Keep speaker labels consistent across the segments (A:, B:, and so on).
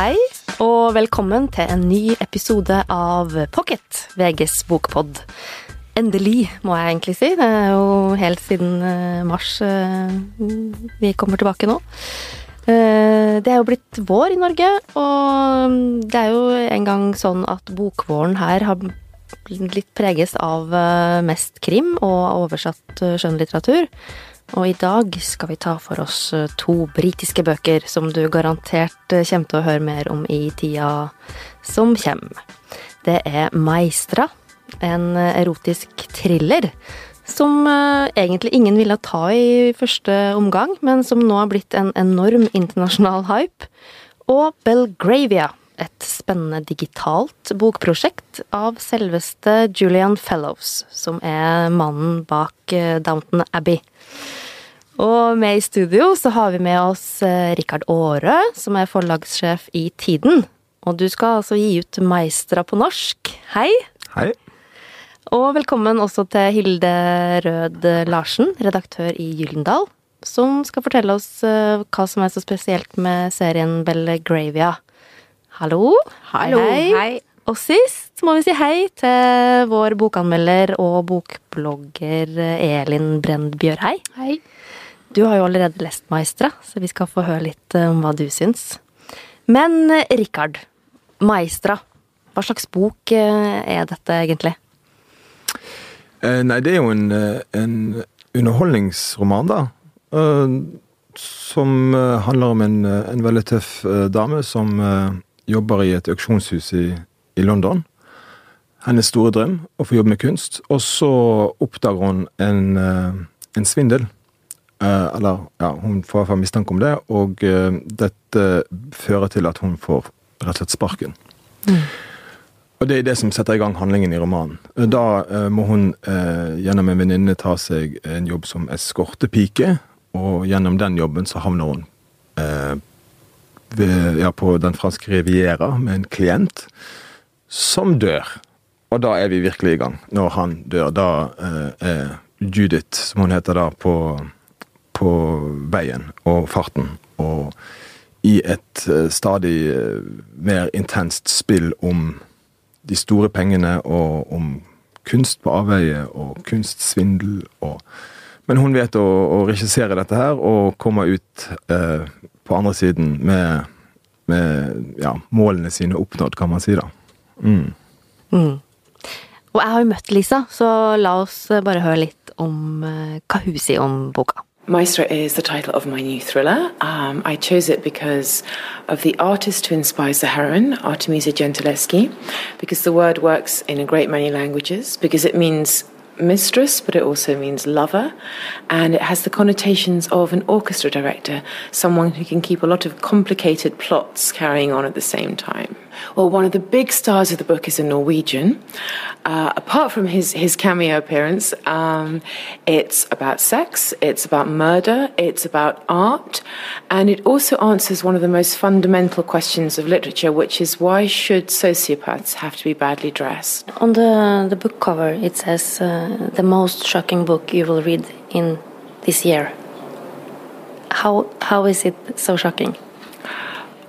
A: Hei, og velkommen til en ny episode av Pocket, VGs bokpod. Endelig, må jeg egentlig si. Det er jo helt siden eh, mars eh, vi kommer tilbake nå. Eh, Det er jo blitt vår i Norge, og det er jo en gang sånn at bokvåren her har litt preges av mest krim og oversatt skjønnlitteratur. skjønnlitteratur. Og i dag skal vi ta for oss eh, to britiske bøker som du garantert eh, kommer til å høre mer om i tida som kommer. Det er Maestra, en eh, erotisk thriller som egentlig ingen ville ta i første omgang, men som nå har blitt en enorm internasjonal hype. Og Belgravia, et spennende digitalt bokprosjekt av selveste Julian Fellows, som er mannen bak Downton Abbey. Og med i studio så har vi med oss eh, Rikard Aare, som er forlagssjef i Tiden. Og du skal altså gi ut Maestra på norsk. Hei!
B: Hei.
A: Og velkommen også til Hilde Rød Larsen, redaktør i Gyllendal, som skal fortelle oss eh, hva som er så spesielt med serien Belgravia. Hallo.
C: Hallo, hei.
A: Og sist må vi si hei til vår bokanmelder og bokblogger eh, Elin Brend Bjørhei.
C: Hei.
A: Du har jo allerede lest Maestra, så vi skal få høre litt eh, om hva du syns. Men eh, Rikard, Maestra, hva slags bok eh, er dette egentlig?
B: Eh, nei, det er jo en, en underholdningsroman, da. Eh, som handler om en, en veldig tøff eh, dame som eh, jobber i et auksjonshus i, i London. Hennes store drøm å få jobbe med kunst. Og så oppdager hun en, en svindel. Eh, eller ja, hun får i hvert fall mistanke om det, og eh, dette fører til at hun får rett og slett sparken. Og det er det som setter i gang handlingen i romanen. Da eh, må hun eh, gjennom en venninne ta seg en jobb som eskortepike, og gjennom den jobben så havner hun eh, ved, ja, på den franske riviera med en klient som dør. Og da er vi virkelig i gang. Når han dør, da eh, er Judith, som hun heter da, på, på veien og farten. Og i et eh, stadig eh, mer intenst spill om de store pengene og om kunst på avveie og kunstsvindel og Men hun vet å, å regissere dette her og komme ut eh, på andre siden med, med ja, målene sine oppnådd, kan man si da. Mm.
A: Og jeg har jo møtt Lisa, så la oss bare høre litt om eh, hva hun sier om boka.
C: Maestra is the title of my new thriller. Um, I chose it because of the artist who inspires the heroine, Artemisia Gentileschi, because the word works in a great many languages, because it means mistress, but it also means lover, and it has the connotations of an orchestra director, someone who can keep a lot of complicated plots carrying on at the same time. Well, one of the big stars of the book is a Norwegian. Uh, apart from his, his cameo appearance, um, it's about sex, it's about murder, it's about art, and it also answers one of the most fundamental questions of literature, which is why should sociopaths have to be badly dressed?
A: On the, the book cover, it says uh, the most shocking book you will read in this year. How, how is it so shocking?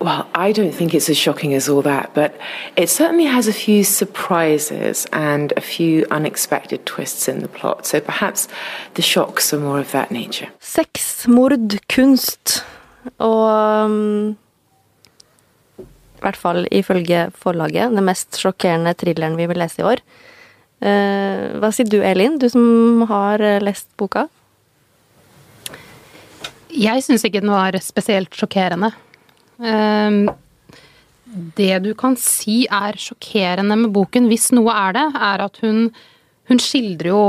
C: Well, I don't think it's as shocking as all that, but it certainly has a few surprises and a few unexpected twists in the plot. So perhaps the shocks are more of that nature.
A: Sex, mord, kunst og um, I hvert fall ifølge forlaget den mest sjokkerende thrilleren vi vil lese i år. Uh, hva sier du, Elin, du som har eh, lest boka?
D: Jeg syns ikke den var spesielt sjokkerende. Ehm, Det du kan si er sjokkerende med boken, hvis noe er det, er at hun, hun skildrer jo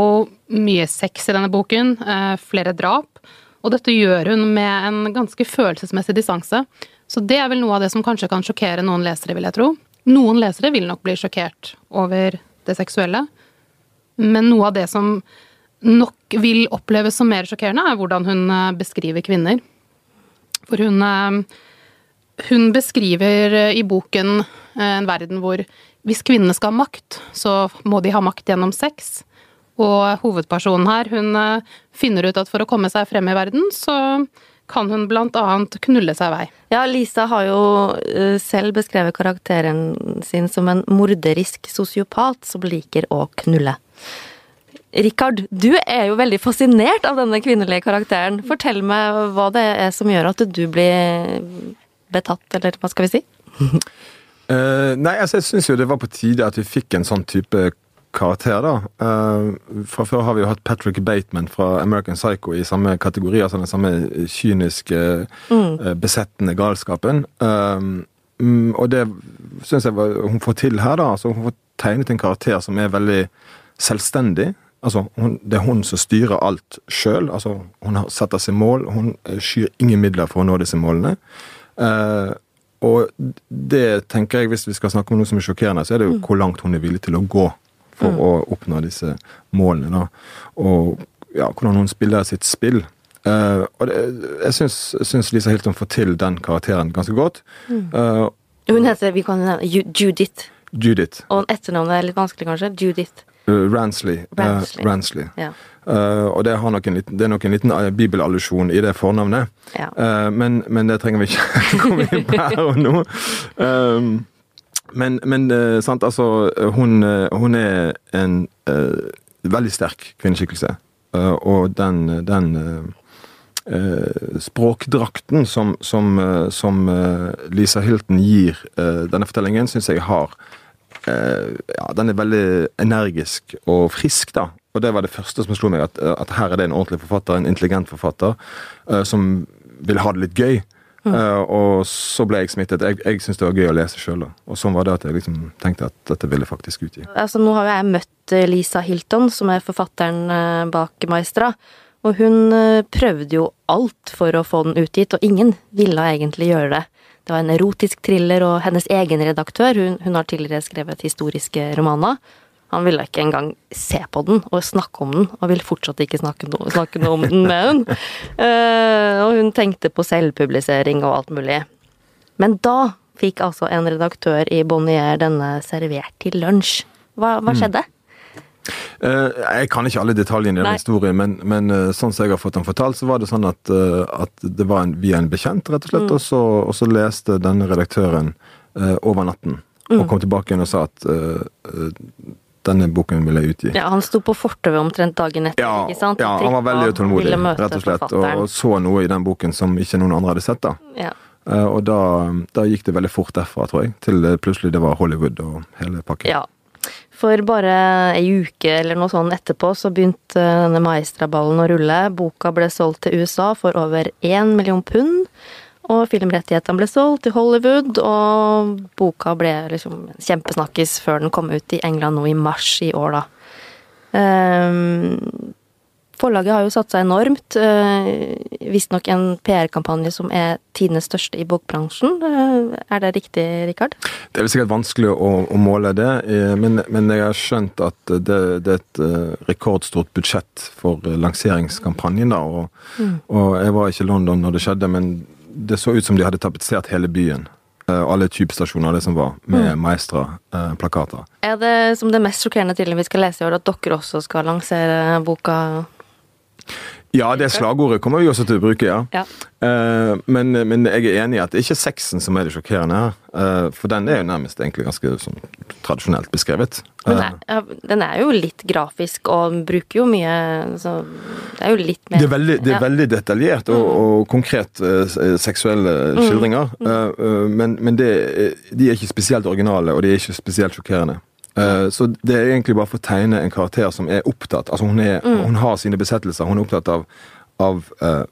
D: mye sex i denne boken, eh, flere drap, og dette gjør hun med en ganske følelsesmessig distanse. Så det er vel noe av det som kanskje kan sjokkere noen lesere, vil jeg tro. Noen lesere vil nok bli sjokkert over det seksuelle, men noe av det som nok vil oppleves som mer sjokkerende, er hvordan hun eh, beskriver kvinner. For hun, eh, hun beskriver eh, i boken eh, en verden hvor hvis kvinnene skal ha makt, så må de ha makt gjennom sex. Og hovedpersonen her, hun eh, finner ut at for å komme seg frem i verden, så kan hun blant annet knulle seg vei.
A: Ja, Lisa har jo selv beskrevet karakteren sin som en morderisk sosiopat som liker å knulle. Rikard, du er jo veldig fascinert av denne kvinnelige karakteren. Fortell meg hva det er som gjør at du blir betatt, eller hva skal vi si?
B: Uh, nei, altså jeg syns jo det var på tide at vi fikk en sånn type karakter, da. Uh, fra før har vi jo hatt Patrick Bateman fra American Psycho i samme kategori, altså den samme kyniske, mm. uh, besettende galskapen. Um, og det syns jeg var, hun får til her, da. altså Hun får tegnet en karakter som er veldig selvstendig. Altså, hun, Det er hun som styrer alt sjøl. Altså, hun setter seg mål. Hun skyr ingen midler for å nå disse målene. Uh, og det tenker jeg, hvis vi skal snakke om noe som er sjokkerende, så er det jo mm. hvor langt hun er villig til å gå for mm. å oppnå disse målene. da. Og ja, hvordan hun spiller sitt spill. Uh, og det, jeg syns, syns, Lisa Hilton får til den karakteren ganske godt.
A: Mm. Uh, hun heter vi kan nevne Judith.
B: Judith.
A: Og etternavnet er litt vanskelig, kanskje? Judith.
B: Uh, Ransley.
A: Ransley.
B: Ransley.
A: Ja.
B: Uh, og det, liten, det, er nok en liten uh, bibelallusjon i det fornavnet.
A: Ja.
B: Uh, men, men, det trenger vi ikke komme inn på her og nå. Um, men, men sant, altså hun, hun er en veldig sterk kvinneskikkelse. og den, den språkdrakten som, som, som Lisa Hilton gir denne fortellingen, syns jeg har ja, Den er veldig energisk og frisk, da. Og det var det første som slo meg, at, at her er det en ordentlig forfatter, en intelligent forfatter, uh, som vil ha det litt gøy. Mm. Uh, og så ble jeg smittet. Jeg, jeg syntes det var gøy å lese sjøl. Og sånn var det at jeg liksom tenkte at dette ville faktisk utgi.
A: Altså, nå har jo jeg møtt eh, Lisa Hilton, som er forfatteren bak Maestra. Og hun prøvde jo alt for å få den utgitt, og ingen ville egentlig gjøre det. Det var en erotisk thriller, og hennes egen redaktør, hun, hun har tidligere skrevet historiske romaner, han ville ikke engang se på den og snakke om den, og ville fortsatt ikke snakke, no snakke noe om den med hun. Uh, og hun tenkte på selvpublisering og alt mulig. Men da fikk altså en redaktør i Bonnier denne servert til lunsj. Hva, hva mm. skjedde?
B: Uh, jeg kan ikke alle detaljene i den historien, men, men uh, sånn som jeg har fått den fortalt, så var det sånn at, uh, at det var en, via en bekjent, rett og slett, mm. og, så, og, så, leste denne redaktøren over natten. Mm. Og kom tilbake igjen og sa at denne boken vil jeg utgi.
A: Ja, Han sto på fortauet omtrent dagen etter,
B: ja,
A: ikke sant?
B: Ja, han var veldig utålmodig, rett og slett, og, så noe i den boken som ikke noen andre hadde sett. da.
A: Ja.
B: Uh, og da, da, gikk det veldig fort derfra, tror jeg, til plutselig det var Hollywood og hele pakken.
A: Ja. For bare ei uke eller noe sånn etterpå så begynte denne Maestra-ballen å rulle. Boka ble solgt til USA for over én million pund. Og filmrettighetene ble solgt til Hollywood, og boka ble liksom kjempesnakkis før den kom ut i England nå i mars i år, da. Um, forlaget har jo satt seg enormt. Uh, Visstnok en PR-kampanje som er tidenes største i bokbransjen. Uh, er det riktig, Rikard?
B: Det er vel sikkert vanskelig å, å måle det, eh, men, men, jeg har skjønt at det, det er et rekordstort budsjett for lanseringskampanjen. da, og, mm. og jeg var ikke i London når det skjedde, men det så ut som de hadde tapetsert hele byen. Alle typestasjoner, det som var, med mm. Maestra-plakater.
A: Er det som det mest sjokkerende til vi skal lese i år, at dere også skal lansere boka?
B: Ja, det slagordet kommer vi også til å bruke, ja. ja. Uh, men, men, jeg er enig i at det er ikke sexen som er det sjokkerende her. Uh, for den er jo nærmest egentlig ganske sånn, tradisjonelt beskrevet.
A: Uh, den, er, den, er, jo litt grafisk og bruker jo mye så Det er jo litt mer
B: Det er veldig, det er ja. veldig detaljert og, mm. og konkret seksuelle mm. skildringer. Mm. men, men det, de er ikke spesielt originale, og de er ikke spesielt sjokkerende. Uh, så det er egentlig bare for å tegne en karakter som er opptatt Altså hun, er, mm. hun har sine besettelser. Hun er opptatt av, av uh,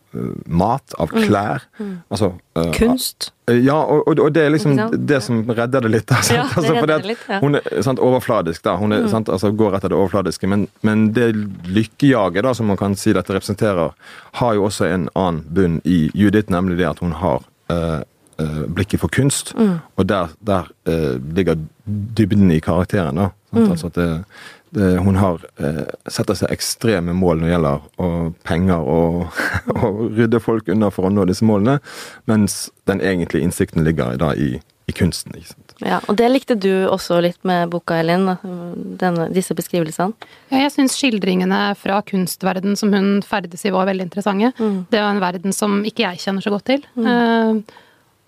B: mat, av mm. klær. Mm. Altså
A: uh, Kunst.
B: ja, og, og, det er liksom det som redder det litt. Da, ja, det altså, redder det litt ja. Hun er sant, overfladisk, da. Hun er, mm. sant, altså, går etter det overfladiske. Men, men det lykkejaget da, som man kan si dette representerer, har jo også en annen bunn i Judith, nemlig det at hun har blikket for kunst. Mm. Og der, der uh, ligger dybden i karakteren. da. Mm. Altså at det, det, hun har uh, setter seg ekstreme mål når det gjelder og penger og, og rydde folk unna for å nå disse målene, mens den egentlige innsikten ligger da i, i kunsten. ikke sant?
A: Ja, og det likte du også litt med boka, Elin. Denne, disse beskrivelsene.
D: Ja, jeg syns skildringene fra kunstverden som hun ferdes i, var veldig interessante.
A: Mm.
D: Det er en verden som ikke jeg kjenner så godt til. Eh,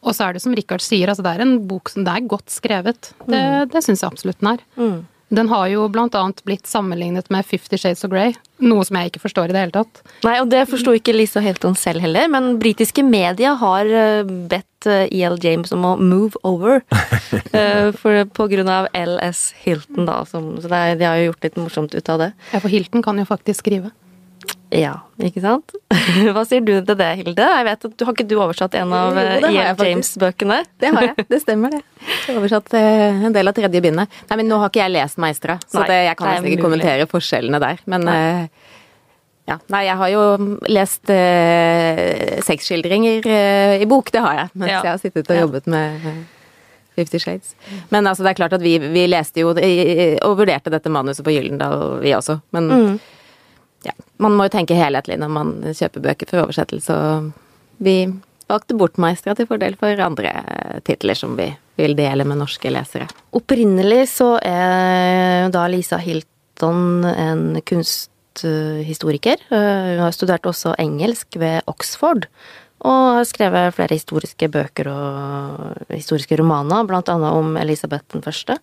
D: og så er det som Richard sier, altså det er en bok som det er godt skrevet. Det, det syns jeg absolutt den er.
A: Mm.
D: Den har jo blant annet blitt sammenlignet med Fifty Shades of Grey, noe som jeg ikke forstår i det hele tatt.
A: Nei, og det forsto ikke Lisa Hilton selv heller, men britiske media har eh, bedt eh, E.L. James om å move over. eh, for, på grunn av L.S. Hilton, da. Som, så det de har jo gjort litt morsomt ut av det.
D: Ja, for Hilton kan jo faktisk skrive.
A: Ja, ikke sant? Hva sier du til det, Hilde? Jeg vet at du Har ikke du oversatt en av eh,
E: det har jeg
A: E.L. James-bøkene?
E: Det har jeg. Det stemmer, det. Jeg har oversatt eh, en del av tredje bindet. Nei, men nå har ikke jeg lest Meistra, så det, jeg kan nesten ikke
A: mulig.
E: kommentere forskjellene der. Men nei. ja. Nei, jeg har jo lest eh, sexskildringer eh, i bok, det har jeg. Mens
A: Ja.
E: jeg har sittet og
A: Ja.
E: jobbet med eh, Fifty Shades. Men altså, det er klart at vi, vi leste jo og vurderte dette manuset på Gyllendal, vi også. Men
A: Mm.
E: Man må jo tenke helhetlig når man kjøper bøker for oversettelse, og vi valgte bort Meistra til fordel for andre titler som vi vil dele med norske lesere.
A: Opprinnelig så er da Lisa Hilton en kunsthistoriker. Eh, Hun har studert også engelsk ved Oxford. Og har skrevet flere historiske bøker og historiske romaner, blant annet om Elisabeth den første.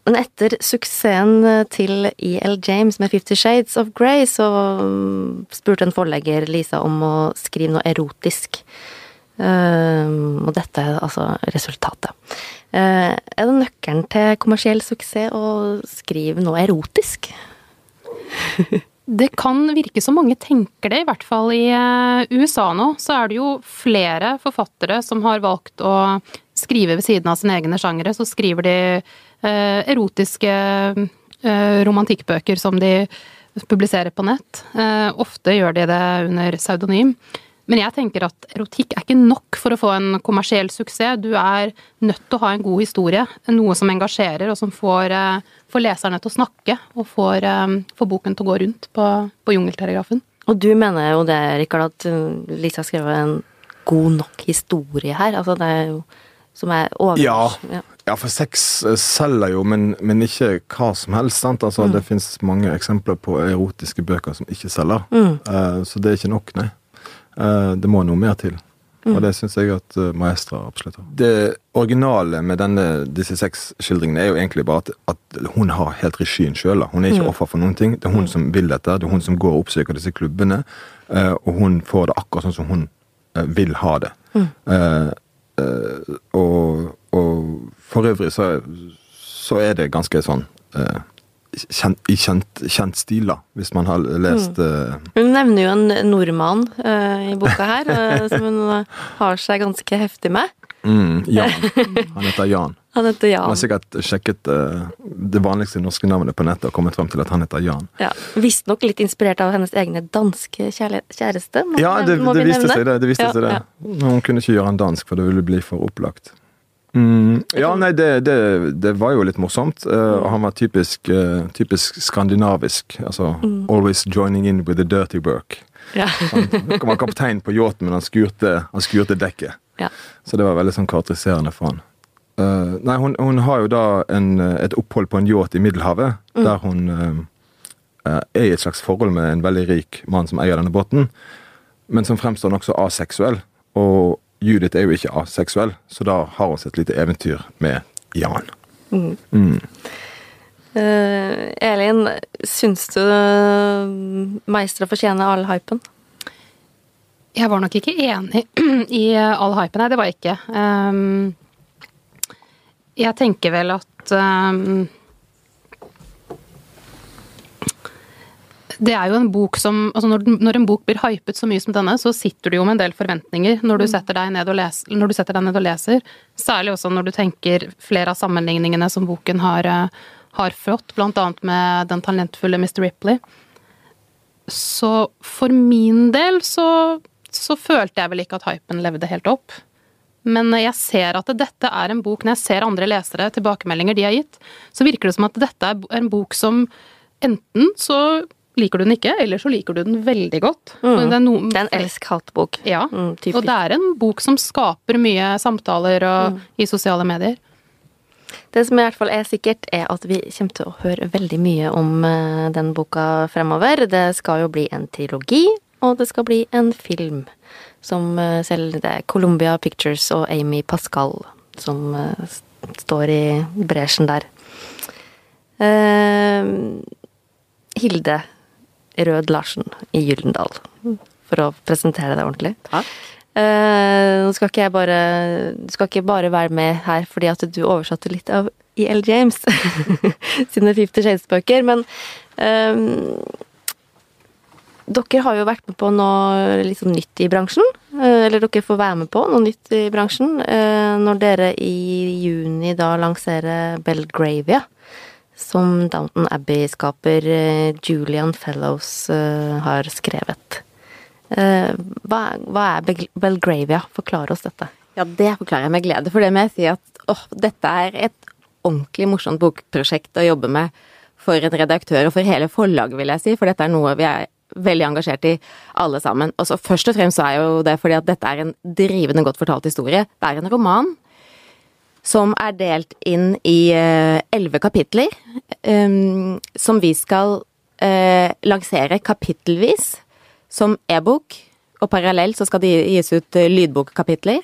A: Eh, Men etter suksessen til E.L. James med Fifty Shades of Grey, så mm, spurte en forlegger Lisa om å skrive noe erotisk. Um, og dette er altså resultatet. Uh, er det nøkkelen til kommersiell suksess å skrive noe erotisk?
D: Det kan virke som mange tenker det, i hvert fall i eh, USA nå. Så er det jo flere forfattere som har valgt å skrive ved siden av sine egne sjangere. Så skriver de eh, erotiske eh, romantikkbøker som de publiserer på nett. Eh, ofte gjør de det under pseudonym. Men jeg tenker at erotikk er ikke nok for å få en kommersiell suksess. Du er nødt til å ha en god historie, noe som engasjerer og som får, eh, får leserne til å snakke, og får, eh, får boken til å gå rundt på, på jungeltelegrafen.
A: Og du mener jo det, Rikard, at Lise Lisa har skrevet en god nok historie her? Altså det er jo som er over...
B: Ja. Ja, for sex eh, selger jo, men, men ikke hva som helst. sant? Altså, Det finnes mange eksempler på erotiske bøker som ikke selger. Eh, så det er ikke nok, nei. Uh, det må noe mer til. Og det syns jeg at uh, Maestra absolutt har. Det originale med denne, disse sexskildringene er jo egentlig bare at, at hun har helt regien sjøl. Hun er ikke offer for noen ting. Det er hun som vil dette. Det er hun som går og oppsøker disse klubbene. og hun får det akkurat sånn som hun vil ha det. Og, og for øvrig så, så er det ganske sånn eh, kjent, i kjent, kjent stil, da, hvis man har lest eh,
A: Hun nevner jo en nordmann uh, i boka her, eh, som hun har seg ganske heftig med.
B: mm, Jan. Han heter Jan.
A: Han heter
B: Han
A: Hun
B: har sikkert sjekket det vanligste norske navnet på nettet og kommet frem til at han heter Jan.
A: Ja, Visstnok litt inspirert av hennes egne danske kjæreste.
B: Ja, det, det
A: vi
B: viste seg det. det, viste
A: Ja,
B: seg det.
A: ja.
B: Hun kunne ikke gjøre han dansk, for det ville bli for opplagt. Mm, ja, nei, det, det, det var jo litt morsomt. Uh, han var typisk, uh, typisk skandinavisk. Altså always joining in with the dirty work.
A: Ja.
B: Han var kaptein på yachten, men han skurte, han skurte dekket.
A: Ja.
B: Så det var veldig sånn karakteriserende for han. Uh, nei, hun, hun har jo da en, et opphold på en yacht i Middelhavet, der hun er i et slags forhold med en veldig rik mann som eier denne båten, men som fremstår nokså aseksuell. Og Judith er jo ikke aseksuell, så da har hun sitt lite eventyr med Jan.
A: Eh, Elin, syns du uh, Meistra fortjener all hypen?
D: Jeg var nok ikke enig i all hypen, nei, det var jeg ikke. Um, jeg tenker vel at um, Det er jo en bok som altså når, når en bok blir hypet så mye som denne, så sitter du jo med en del forventninger når du setter deg ned og, les, når du setter deg ned og leser. Særlig også når du tenker flere av sammenligningene som boken har, eh, har fått, annet med den talentfulle Mr. Ripley. Så for min del så, så følte jeg vel ikke at hypen levde helt opp. Men jeg ser at dette er en bok Når jeg ser andre lesere, tilbakemeldinger de har gitt, så virker det som at dette er en bok som enten så liker du den ikke, eller så liker du den veldig godt.
A: Mm.
D: Det er, no
A: Det er en elsk-hat-bok.
D: Ja,
A: Mm,
D: og det er en bok som skaper mye samtaler og,
A: Mm.
D: i sosiale medier.
A: Det som i hvert fall er sikkert, er at vi kommer til å høre veldig mye om eh, den boka fremover. Det skal jo bli en trilogi, og det skal bli en film. Som eh, selv det er Columbia Pictures og Amy Pascal som eh, står i bresjen der. Uh, Hilde Rød Larsen i Gyldendal, for å presentere deg ordentlig.
E: Takk.
A: Eh, nå skal ikke jeg bare Du skal ikke bare være med her fordi at du oversatte litt av E.L. James sine Fifty Shades-bøker, men eh, dere har jo vært med på noe litt sånn nytt i bransjen. eh, Eller dere får være med på noe nytt i bransjen når dere i juni da lanserer Belgravia. Som Downton Abbey-skaper eh, Julian Fellows eh, har skrevet. Eh, Hva, er Belgravia? Forklar oss dette.
E: Ja, det forklarer jeg med glede. For det må jeg si at åh, dette er et ordentlig morsomt bokprosjekt å jobbe med for en redaktør og for hele forlaget, vil jeg si. For dette er noe vi er veldig engasjert i alle sammen. Og så først og fremst så er jo det fordi at dette er en drivende godt fortalt historie. Det er en roman som er delt inn i eh, elleve kapitler, em, som vi skal eh, lansere kapittelvis som e-bok, og parallelt så skal det gis ut eh, lydbokkapitler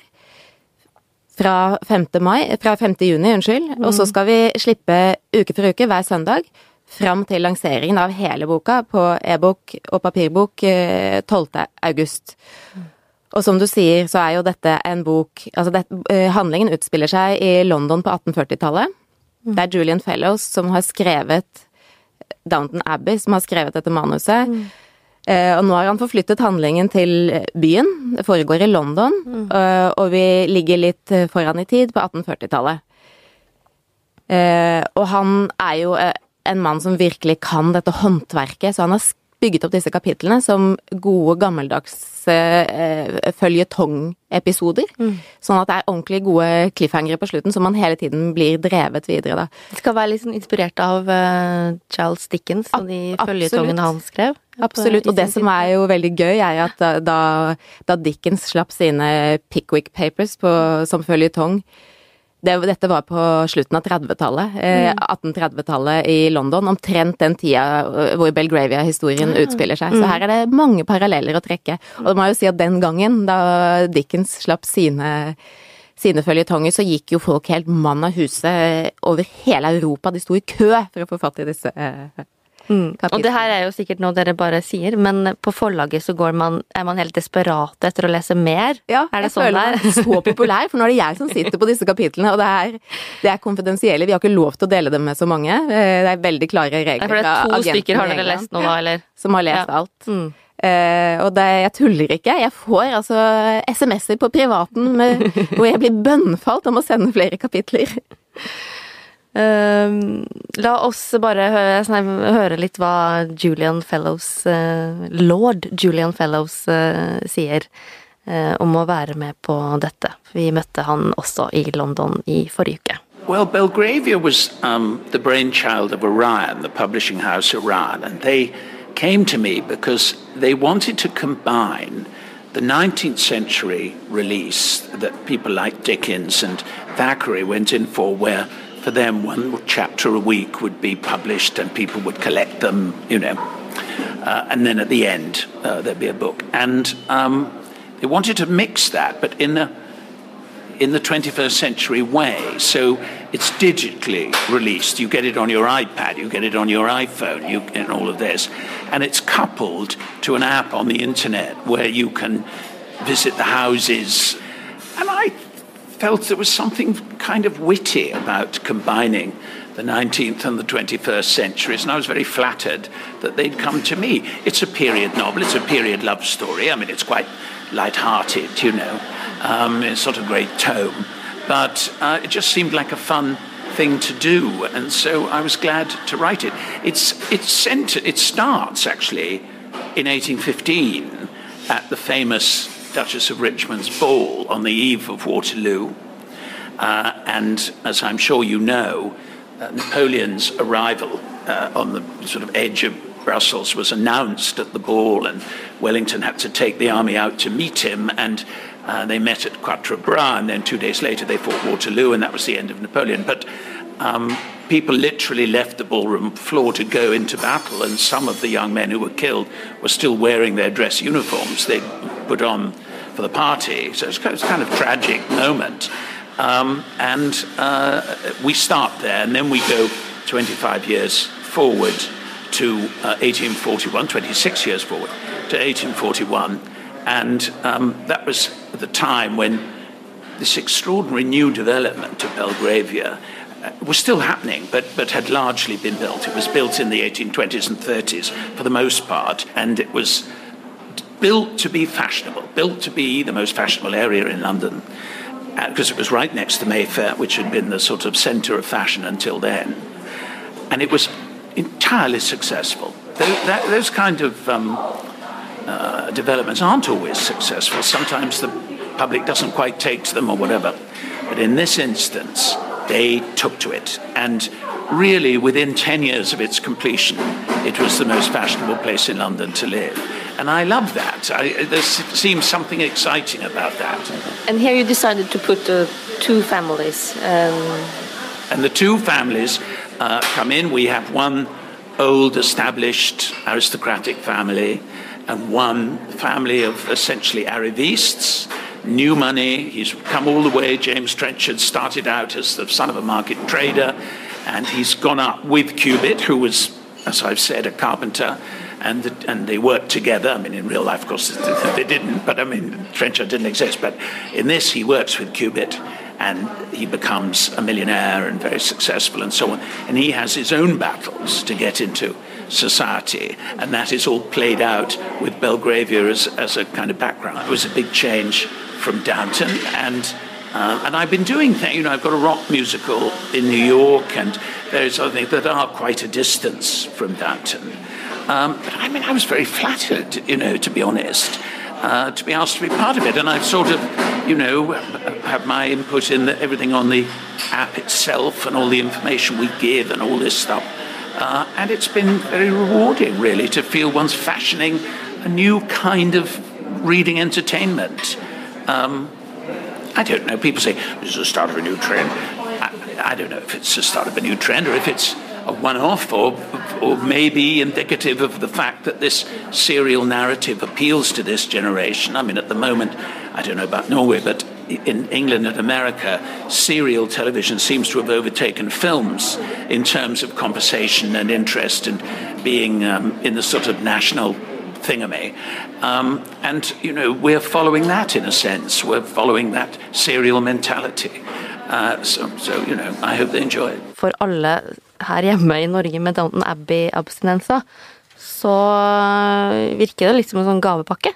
E: fra 5. Mai, fra 5. juni, unnskyld, og så skal vi slippe uke for uke hver søndag fram til lanseringen av hele boka på e-bok og papirbok eh, 12. august. Og som du sier, så er jo dette en bok Altså, det, eh, handlingen utspiller seg i London på 1840-tallet. Det er Julian Fellows som har skrevet Downton Abbey, som har skrevet dette manuset. Eh, og nå har han forflyttet handlingen til byen. Det foregår i London, eh, og vi ligger litt foran i tid på 1840-tallet. Uh, og han er jo en mann som virkelig kan dette håndverket, så han har s- bygget opp disse kapitlene som gode, gammeldagse eh, føljetongepisoder. Sånn at det er ordentlig gode cliffhangere på slutten, som man hele tiden blir drevet videre, da.
A: Det skal være litt sånn inspirert av uh, Charles Dickens og de føljetongene han skrev.
E: Absolutt. Og det som er jo veldig gøy, er at da, da Dickens slapp sine Pickwick Papers på, som føljetong det, Dette var på slutten av 30-tallet. Eh, 1830-tallet i London. Omtrent den tida eh, hvor Belgravia-historien utspiller seg. Så her er det mange paralleller å trekke. Og det må jeg jo si at den gangen, da Dickens slapp sine sine føljetonger, så gikk jo folk helt mann av huset over hele Europa. De sto i kø for å få fatt i disse eh,
A: Mm. Og det her er jo sikkert noe dere bare sier, men på forlaget så går man, er man helt desperat etter å lese mer.
E: Ja,
A: er det
E: jeg
A: sånn
E: føler meg så populær, for nå er det jeg som sitter på disse kapitlene, og det er, det er konfidensielle. Vi har ikke lov til å dele dem med så mange. Eh, Det er veldig klare regler
A: for det er to stykker har dere lest nå, da, eller?
E: som har lest
A: Ja.
E: alt.
A: Mm.
E: Uh, og det, jeg tuller ikke. Jeg får altså SMS-er på privaten med, hvor jeg blir bønnfalt om å sende flere kapitler.
A: Ehm, la oss bare høre, sånn, høre litt hva Julian Fellows, eh, lord Julian Fellows, eh, sier eh, om å være med på dette. Vi møtte han også i London i forrige uke.
F: Well, Belgravia was um, the brainchild of Orion, the publishing house Orion, and they came to me because they wanted to combine the 19th century release that people like Dickens and Thackeray went in for, where for them one chapter a week would be published and people would collect them, you know, uh, and then at the end uh, there'd be a book. And um, they wanted to mix that, but in a in the 21st century way. So it's digitally released. You get it on your iPad, you get it on your iPhone, you get all of this. And it's coupled to an app on the internet where you can visit the houses. And I felt there was something kind of witty about combining the 19th and the 21st centuries, and I was very flattered that they'd come to me. It's a period novel, it's a period love story. I mean, it's quite light-hearted, you know. Um, it's not a great tome, but uh, it just seemed like a fun thing to do, and so I was glad to write it. It's it's sent. It starts actually in 1815 at the famous Duchess of Richmond's ball on the eve of Waterloo. Uh, and as I'm sure you know, uh, Napoleon's arrival uh, on the sort of edge of Brussels was announced at the ball, and Wellington had to take the army out to meet him. And uh, they met at Quatre Bras, and then two days later they fought Waterloo, and that was the end of Napoleon. But um, people literally left the ballroom floor to go into battle, and some of the young men who were killed were still wearing their dress uniforms they put on for the party. So it's kind of tragic moment. Um, and uh, we start there, and then we go 25 years forward to uh, 1841, 26 years forward to 1841. And um, that was the time when this extraordinary new development of Belgravia uh, was still happening, but, but had largely been built. It was built in the 1820s and 30s for the most part, and it was built to be fashionable, built to be the most fashionable area in London, because uh, it was right next to Mayfair, which had been the sort of centre of fashion until then. And it was entirely successful. Those, that, those kind of um, uh, developments aren't always successful. Sometimes the public doesn't quite take to them or whatever. But in this instance, they took to it. And really, within 10 years of its completion, it was the most fashionable place in London to live. And I love that. I, there seems something exciting about that.
A: And here you decided to put uh, two families. Um...
F: And the two families uh, come in. We have one old, established aristocratic family and one family of essentially arrivistes, new money. He's come all the way. James Trenchard started out as the son of a market trader, and he's gone up with Cubitt, who was, as I've said, a carpenter. And, the, and they worked together. I mean, in real life, of course, they didn't, but I mean, Trenchard didn't exist. But in this, he works with Cubitt and he becomes a millionaire and very successful and so on. And he has his own battles to get into society, and that is all played out with Belgravia as, as a kind of background. It was a big change from Downton, and uh, and I've been doing things. You know, I've got a rock musical in New York, and various other things that are quite a distance from Downton. Um, but I mean, I was very flattered, you know, to be honest, uh, to be asked to be part of it, and I've sort of, you know, have my input in the, everything on the app itself and all the information we give and all this stuff. Uh, and it's been very rewarding, really, to feel one's fashioning a new kind of reading entertainment. Um, I don't know. People say this is the start of a new trend. I, I, don't know if it's the start of a new trend or if it's a one-off, or, or maybe indicative of the fact that this serial narrative appeals to this generation. I mean, at the moment, I don't know about Norway, but in England and America, serial television seems to have overtaken films in terms of conversation and interest and being um, in the sort of national thingamy. Um, and, you know, we're following that in a sense. We're following that serial mentality. Uh, so, so, you know, I hope they enjoy it.
A: For alle her hjemme i Norge med Downton Abbey-abstinenser, så virker det litt som en sånn gavepakke.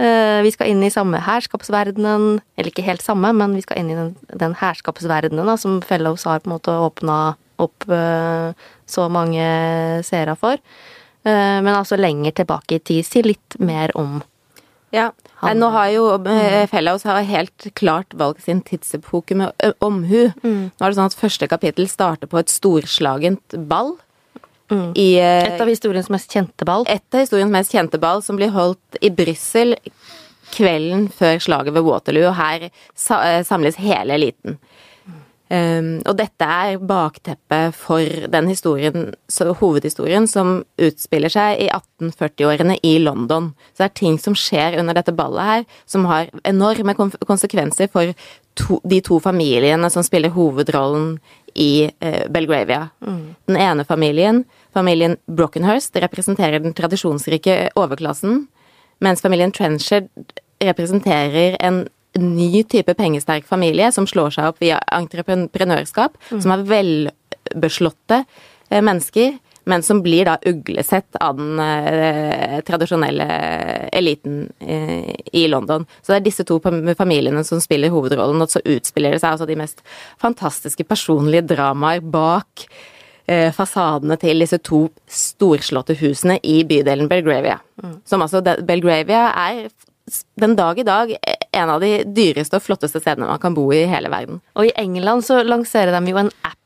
A: Eh, vi skal inn i samme herskapsverdenen, eller ikke helt samme, men vi skal inn i den, den herskapsverdenen da, som Fellows har på en måte åpna opp uh, så mange seere for. Uh, men altså lenger tilbake i tid. Si litt mer om
E: ja, han. Nå har jo Fellows har helt klart valgt sin tidsepoke med omhu. Mm. Nå er det sånn at første kapittel starter på et storslagent ball
A: Mm. I, eh, et av historiens mest kjente ball.
E: Et av historiens mest kjente ball, som blir holdt i Brussel kvelden før slaget ved Waterloo, og her eh, samles hele eliten. Um, og dette er bakteppet for den historien, hovedhistorien som utspiller seg i 1840-årene i London. Så det er ting som skjer under dette ballet her, som har enorme konsekvenser for to, de to familiene som spiller hovedrollen i uh, Belgravia. Mm. Den ene familien Familien Brockenhurst representerer den tradisjonsrike overklassen, mens familien Trenchard representerer en ny type pengesterk familie som slår seg opp via entreprenørskap, mm. som er velbeslåtte eh, mennesker, men som blir da uglesett av den eh, tradisjonelle eliten eh, i London. Så det er disse to familiene som spiller hovedrollen, og så utspiller det seg altså de mest fantastiske personlige dramaer bak Eh, fasadene til disse to storslåtte husene i bydelen Belgravia. Mm. Som altså Belgravia er den dag i dag en av de dyreste og flotteste stedene man kan bo i hele verden.
A: Og i England så lanserer de jo en app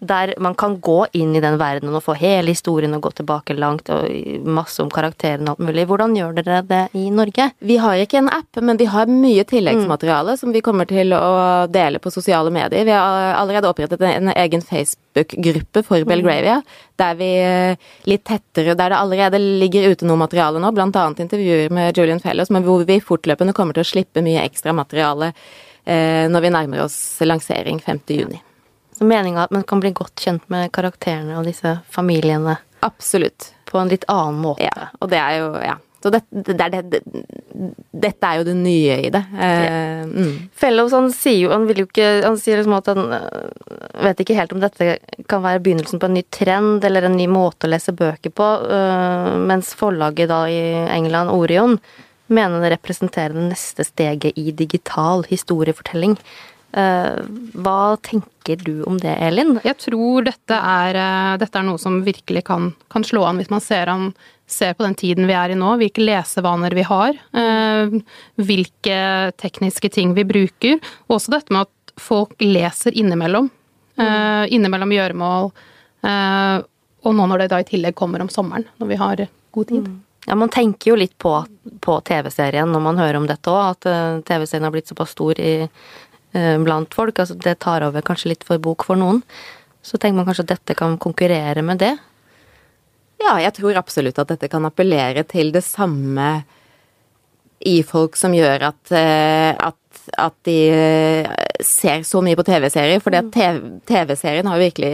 A: der man kan gå inn i den verdenen og få hele historien og gå tilbake langt og masse om karakterene og alt mulig. Hvordan gjør dere det i Norge?
E: Vi har ikke en app, men vi har mye tilleggsmateriale som vi kommer til å dele på sosiale medier. Vi har allerede opprettet en egen Facebook-gruppe for Belgravia, der vi eh, litt tettere Der det allerede ligger ute noe materiale nå, blant annet intervjuer med Julian Fellows, men hvor vi fortløpende kommer til å slippe mye ekstra materiale eh, når vi nærmer oss lansering 5. juni.
A: Meninga at man kan bli godt kjent med karakterene og disse familiene
E: Absolutt.
A: på en litt annen måte.
E: Ja, og det er jo Ja. Så det, det, det, det, dette er jo det nye i det. Eh, mm.
A: Fellows han sier jo Han vil jo ikke Han sier liksom at han øh, vet ikke helt om dette kan være begynnelsen på en ny trend eller en ny måte å lese bøker på, øh, mens forlaget da i England, Orion, mener det representerer det neste steget i digital historiefortelling. Eh, hva tenker du om det, Elin?
D: Jeg tror dette er, eh, dette er noe som virkelig kan, kan slå an hvis man ser, an, ser, på den tiden vi er i nå, hvilke lesevaner vi har, eh, hvilke tekniske ting vi bruker, og også dette med at folk leser innimellom. Eh, innimellom gjøremål, og nå når det da i tillegg kommer om sommeren, når vi har god tid.
A: Ja, Man tenker jo litt på, på TV-serien når man hører om dette òg, at TV-serien har blitt såpass stor i, blant folk. altså Det tar over kanskje litt for bok for noen. Så tenker man kanskje at dette kan konkurrere med det.
E: Ja, jeg tror absolutt at dette kan appellere til det samme i folk som gjør at, eh, at, at de eh, ser så mye på TV-serier. For TV-serien har jo virkelig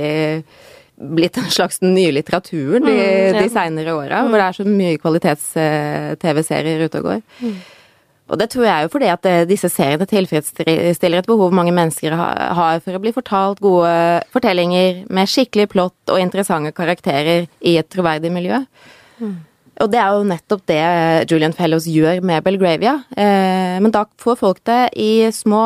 E: blitt en slags den nye litteraturen de,
A: Mm, ja.
E: de seinere åra, hvor det er så mye kvalitets-TV-serier ute og går.
A: Mm.
E: Og det tror jeg jo fordi at eh, disse seriene tilfredsstiller et behov mange mennesker har for å bli fortalt gode fortellinger med skikkelig plott og interessante karakterer i et troverdig miljø. Og det er jo nettopp det Julian Fellows gjør med Belgravia. Eh, men da får folk det i små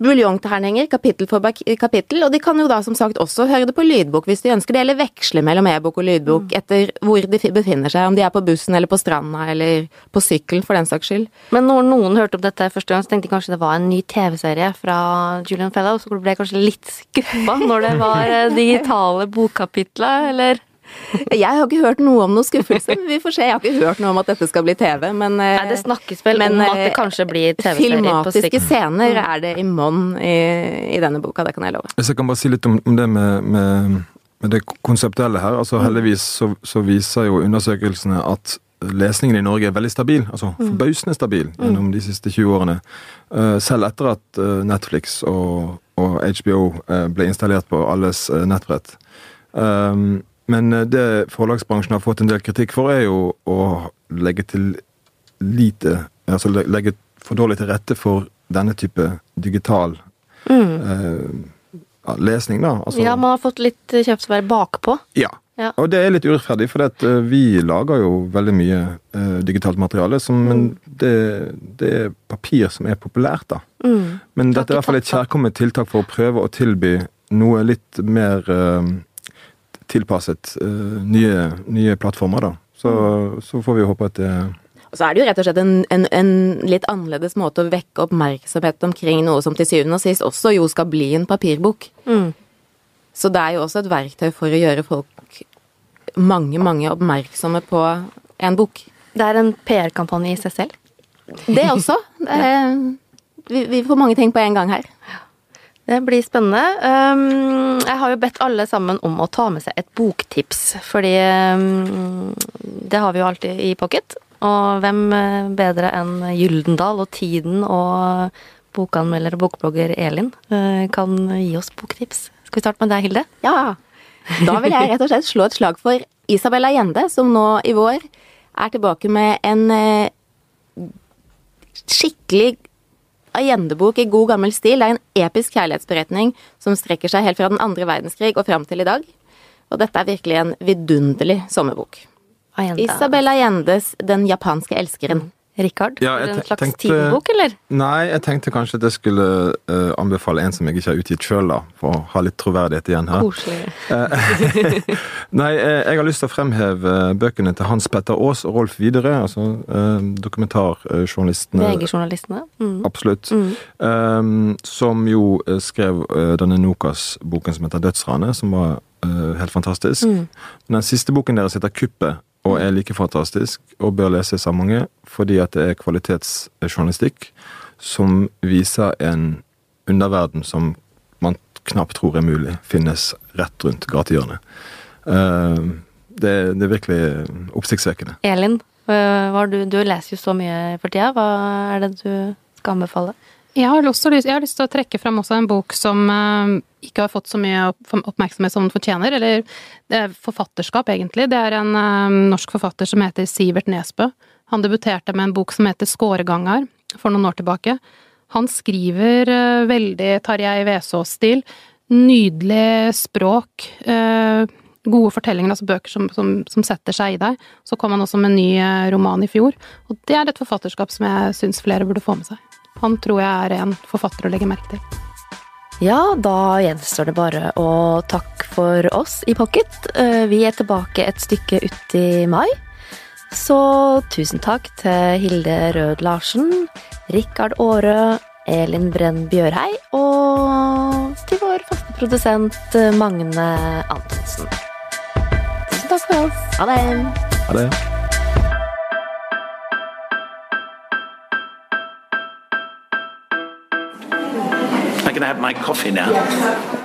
E: buljongterninger, kapittel for kapittel, og de kan jo da som sagt også høre det på lydbok hvis de ønsker det, eller veksle mellom e-bok og lydbok etter hvor de befinner seg, om de er på bussen eller på stranda eller på sykkelen for den saks skyld.
A: Men når noen hørte om dette første gang, så tenkte de kanskje det var en ny TV-serie fra Julian Fellow, så ble jeg kanskje litt skuffa når det var eh, digitale bokkapitler, eller?
E: Jeg har ikke hørt noe om noe skuffelse, vi får se. Jeg har ikke hørt noe om at dette skal bli TV, men eh,
A: Nei, det snakkes vel
E: men,
A: om at det
E: eh,
A: kanskje blir TV-serie på
E: Filmatiske
A: sikt.
E: scener er det i monn i, i denne boka, det kan jeg love.
B: Hvis jeg kan bare si litt om, om det med, med, med det konseptuelle her. altså Heldigvis så, så viser jo undersøkelsene at lesningen i Norge er veldig stabil. altså Forbausende stabil gjennom de siste 20 årene. Eh, selv etter at eh, Netflix og, og HBO eh, ble installert på alles eh, nettbrett. Um, men eh, det forlagsbransjen har fått en del kritikk for, er jo å legge til lite Altså legge for dårlig til rette for denne type digital eh, lesning, da. Altså,
A: Ja, man har fått litt være bakpå.
B: ja.
A: Ja.
B: Og det er litt urettferdig, for at, eh, vi lager jo veldig mye eh, digitalt materiale, som, men det, det er papir som er populært, da.
A: Mm.
B: Men dette er i hvert fall et kjærkomment tiltak for å prøve å tilby noe litt mer eh, tilpasset uh, nye, nye plattformer, da. Så,
A: Mm.
B: så får vi håpe at det
E: Og så er det jo rett og slett en, en, en litt annerledes måte å vekke oppmerksomhet omkring noe som til syvende og sist også jo skal bli en papirbok.
A: Mm.
E: Så det er jo også et verktøy for å gjøre folk mange, mange oppmerksomme på en bok.
A: Det er en PR-kampanje i seg selv.
E: Det også. Det er, vi, vi får mange ting på en gang her.
A: Det blir spennende. Um, jeg har jo bedt alle sammen om å ta med seg et boktips, fordi um, det har vi jo alltid i pocket. Og hvem eh, bedre enn Gyldendal og Tiden og bokanmelder og bokblogger Elin eh, kan gi oss boktips. Skal vi starte med deg, Hilde?
E: Ja. Da vil jeg rett og slett slå et slag for Isabella Gjende, som nå i vår er tilbake med en eh, skikkelig Allende-bok i god gammel stil. Det er en episk kjærlighetsberetning som strekker seg helt fra den andre verdenskrig og fram til i dag. Og dette er virkelig en vidunderlig sommerbok.
A: Allende.
E: Isabel Allendes Den japanske elskeren.
A: Rikard?
B: Ja,
A: en slags
B: tenkte-
A: tidebok, eller?
B: Nei, jeg tenkte kanskje at jeg skulle uh, anbefale en som jeg ikke har utgitt sjøl. For å ha litt troverdighet igjen her.
A: Koselig.
B: Nei, eh, jeg har lyst til å fremheve eh, bøkene til Hans Petter Aas og Rolf Widerøe, altså uh, dokumentarjournalistene.
A: VG-journalistene. Mm.
B: Absolutt.
A: Mm.
B: Um, som jo eh, skrev uh, denne Nokas-boken som heter Dødsranet, som var eh, helt fantastisk.
A: Mm.
B: Den siste boken deres heter Kuppet, og er like fantastisk, og bør leses av mange, fordi at det er kvalitetsjournalistikk som viser en underverden som man knapt tror er mulig, finnes rett rundt gatehjørnet. Um, det, det er virkelig oppsiktsvekkende.
A: Elin, har du, du leser jo så mye for tida. Hva er det du skal anbefale?
D: Jeg har, lyst, jeg har lyst til å trekke frem også en bok som uh, ikke har fått så mye oppmerksomhet som den fortjener, eller det er forfatterskap, egentlig. Det er en uh, norsk forfatter som heter Sivert Nesbø. Han debuterte med en bok som heter Skåregangar for noen år tilbake. Han skriver uh, veldig Tarjei Vesaas-stil. Nydelig språk. gode fortellinger, altså bøker som, som, som setter seg i deg. Så kom han også med en ny roman i fjor. Og det er et forfatterskap som jeg syns flere burde få med seg. Han tror jeg er en forfatter å legge merke til.
A: Ja, da gjenstår det bare å takke for oss i Pocket. Eh, Vi er tilbake et stykke uti mai. Så tusen takk til Hilde Rød Larsen, Rikard Aare, Elin Brenn Bjørhei og til vår faste produsent eh, Magne Antonsen. Tusen takk for oss. Ha det.
B: Ha det.
F: going to have my coffee now. Yes.